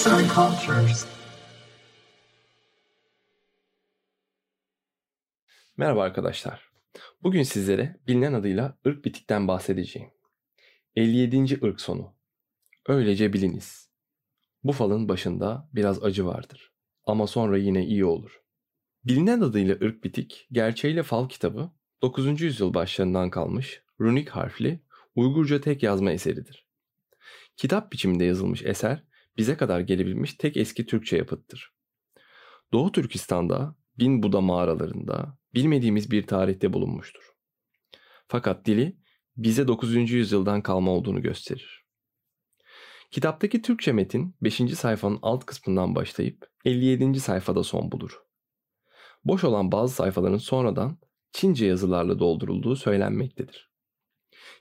Arts and Cultures. Merhaba arkadaşlar. Bugün sizlere bilinen adıyla ırk bitikten bahsedeceğim. 57. ırk sonu. Öylece biliniz. Bu falın başında biraz acı vardır. Ama sonra yine iyi olur. Bilinen adıyla ırk bitik, gerçeğiyle fal kitabı 9. yüzyıl başlarından kalmış runik harfli Uygurca tek yazma eseridir. Kitap biçiminde yazılmış eser bize kadar gelebilmiş tek eski Türkçe yapıttır. Doğu Türkistan'da Bin Buda mağaralarında bilmediğimiz bir tarihte bulunmuştur. Fakat dili bize 9. yüzyıldan kalma olduğunu gösterir. Kitaptaki Türkçe metin 5. sayfanın alt kısmından başlayıp 57. sayfada son bulur. Boş olan bazı sayfaların sonradan Çince yazılarla doldurulduğu söylenmektedir.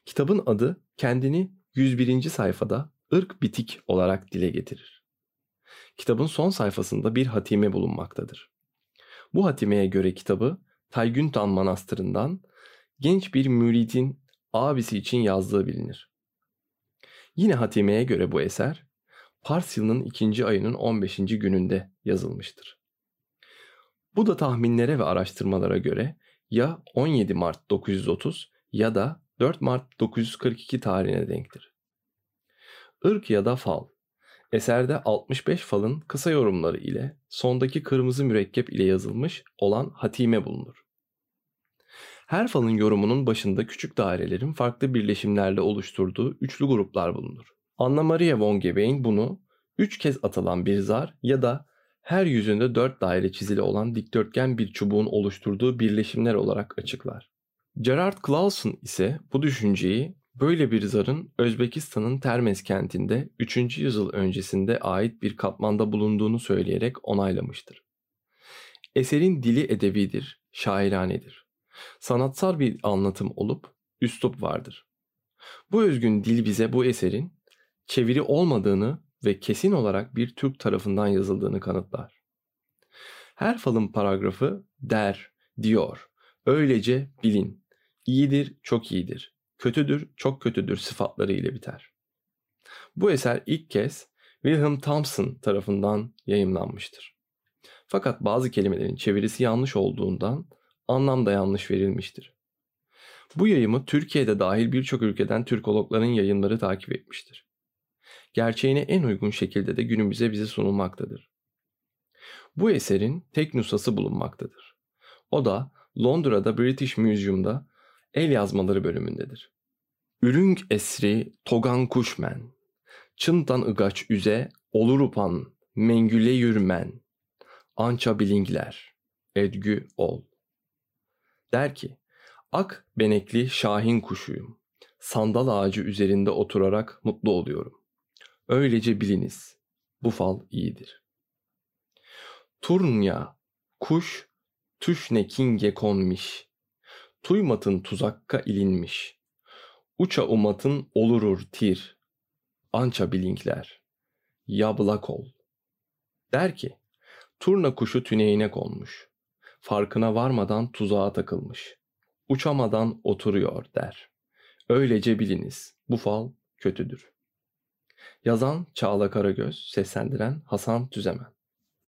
Kitabın adı kendini 101. sayfada ırk bitik olarak dile getirir. Kitabın son sayfasında bir hatime bulunmaktadır. Bu hatimeye göre kitabı Taygüntan Manastırı'ndan genç bir müridin abisi için yazdığı bilinir. Yine hatimeye göre bu eser Pars yılının ikinci ayının 15. gününde yazılmıştır. Bu da tahminlere ve araştırmalara göre ya 17 Mart 930 ya da 4 Mart 942 tarihine denktir. Irk ya da fal. Eserde 65 falın kısa yorumları ile sondaki kırmızı mürekkep ile yazılmış olan hatime bulunur. Her falın yorumunun başında küçük dairelerin farklı birleşimlerle oluşturduğu üçlü gruplar bulunur. Anna Maria von Gebein bunu üç kez atılan bir zar ya da her yüzünde dört daire çizili olan dikdörtgen bir çubuğun oluşturduğu birleşimler olarak açıklar. Gerard Clausen ise bu düşünceyi böyle bir zarın Özbekistan'ın Termez kentinde 3. yüzyıl öncesinde ait bir katmanda bulunduğunu söyleyerek onaylamıştır. Eserin dili edebidir, şairanedir. Sanatsal bir anlatım olup üslup vardır. Bu özgün dil bize bu eserin çeviri olmadığını ve kesin olarak bir Türk tarafından yazıldığını kanıtlar. Her falın paragrafı der, diyor, öylece bilin, iyidir, çok iyidir, kötüdür, çok kötüdür sıfatları ile biter. Bu eser ilk kez Wilhelm Thompson tarafından yayımlanmıştır. Fakat bazı kelimelerin çevirisi yanlış olduğundan anlam da yanlış verilmiştir. Bu yayımı Türkiye'de dahil birçok ülkeden Türkologların yayınları takip etmiştir. Gerçeğine en uygun şekilde de günümüze bize sunulmaktadır. Bu eserin tek nüshası bulunmaktadır. O da Londra'da British Museum'da el yazmaları bölümündedir. Ürünk esri togan kuşmen, çıntan ıgaç üze olurupan mengüle yürmen, ança bilingler, edgü ol. Der ki, ak benekli şahin kuşuyum. Sandal ağacı üzerinde oturarak mutlu oluyorum. Öylece biliniz, bu fal iyidir. Turnya, kuş, tüşne kinge konmiş. Tuymatın tuzakka ilinmiş. Uça umatın olurur tir. Ança bilinkler. Yablak ol. Der ki, turna kuşu tüneğine konmuş. Farkına varmadan tuzağa takılmış. Uçamadan oturuyor der. Öylece biliniz, bu fal kötüdür. Yazan Çağla Karagöz, seslendiren Hasan Tüzemen.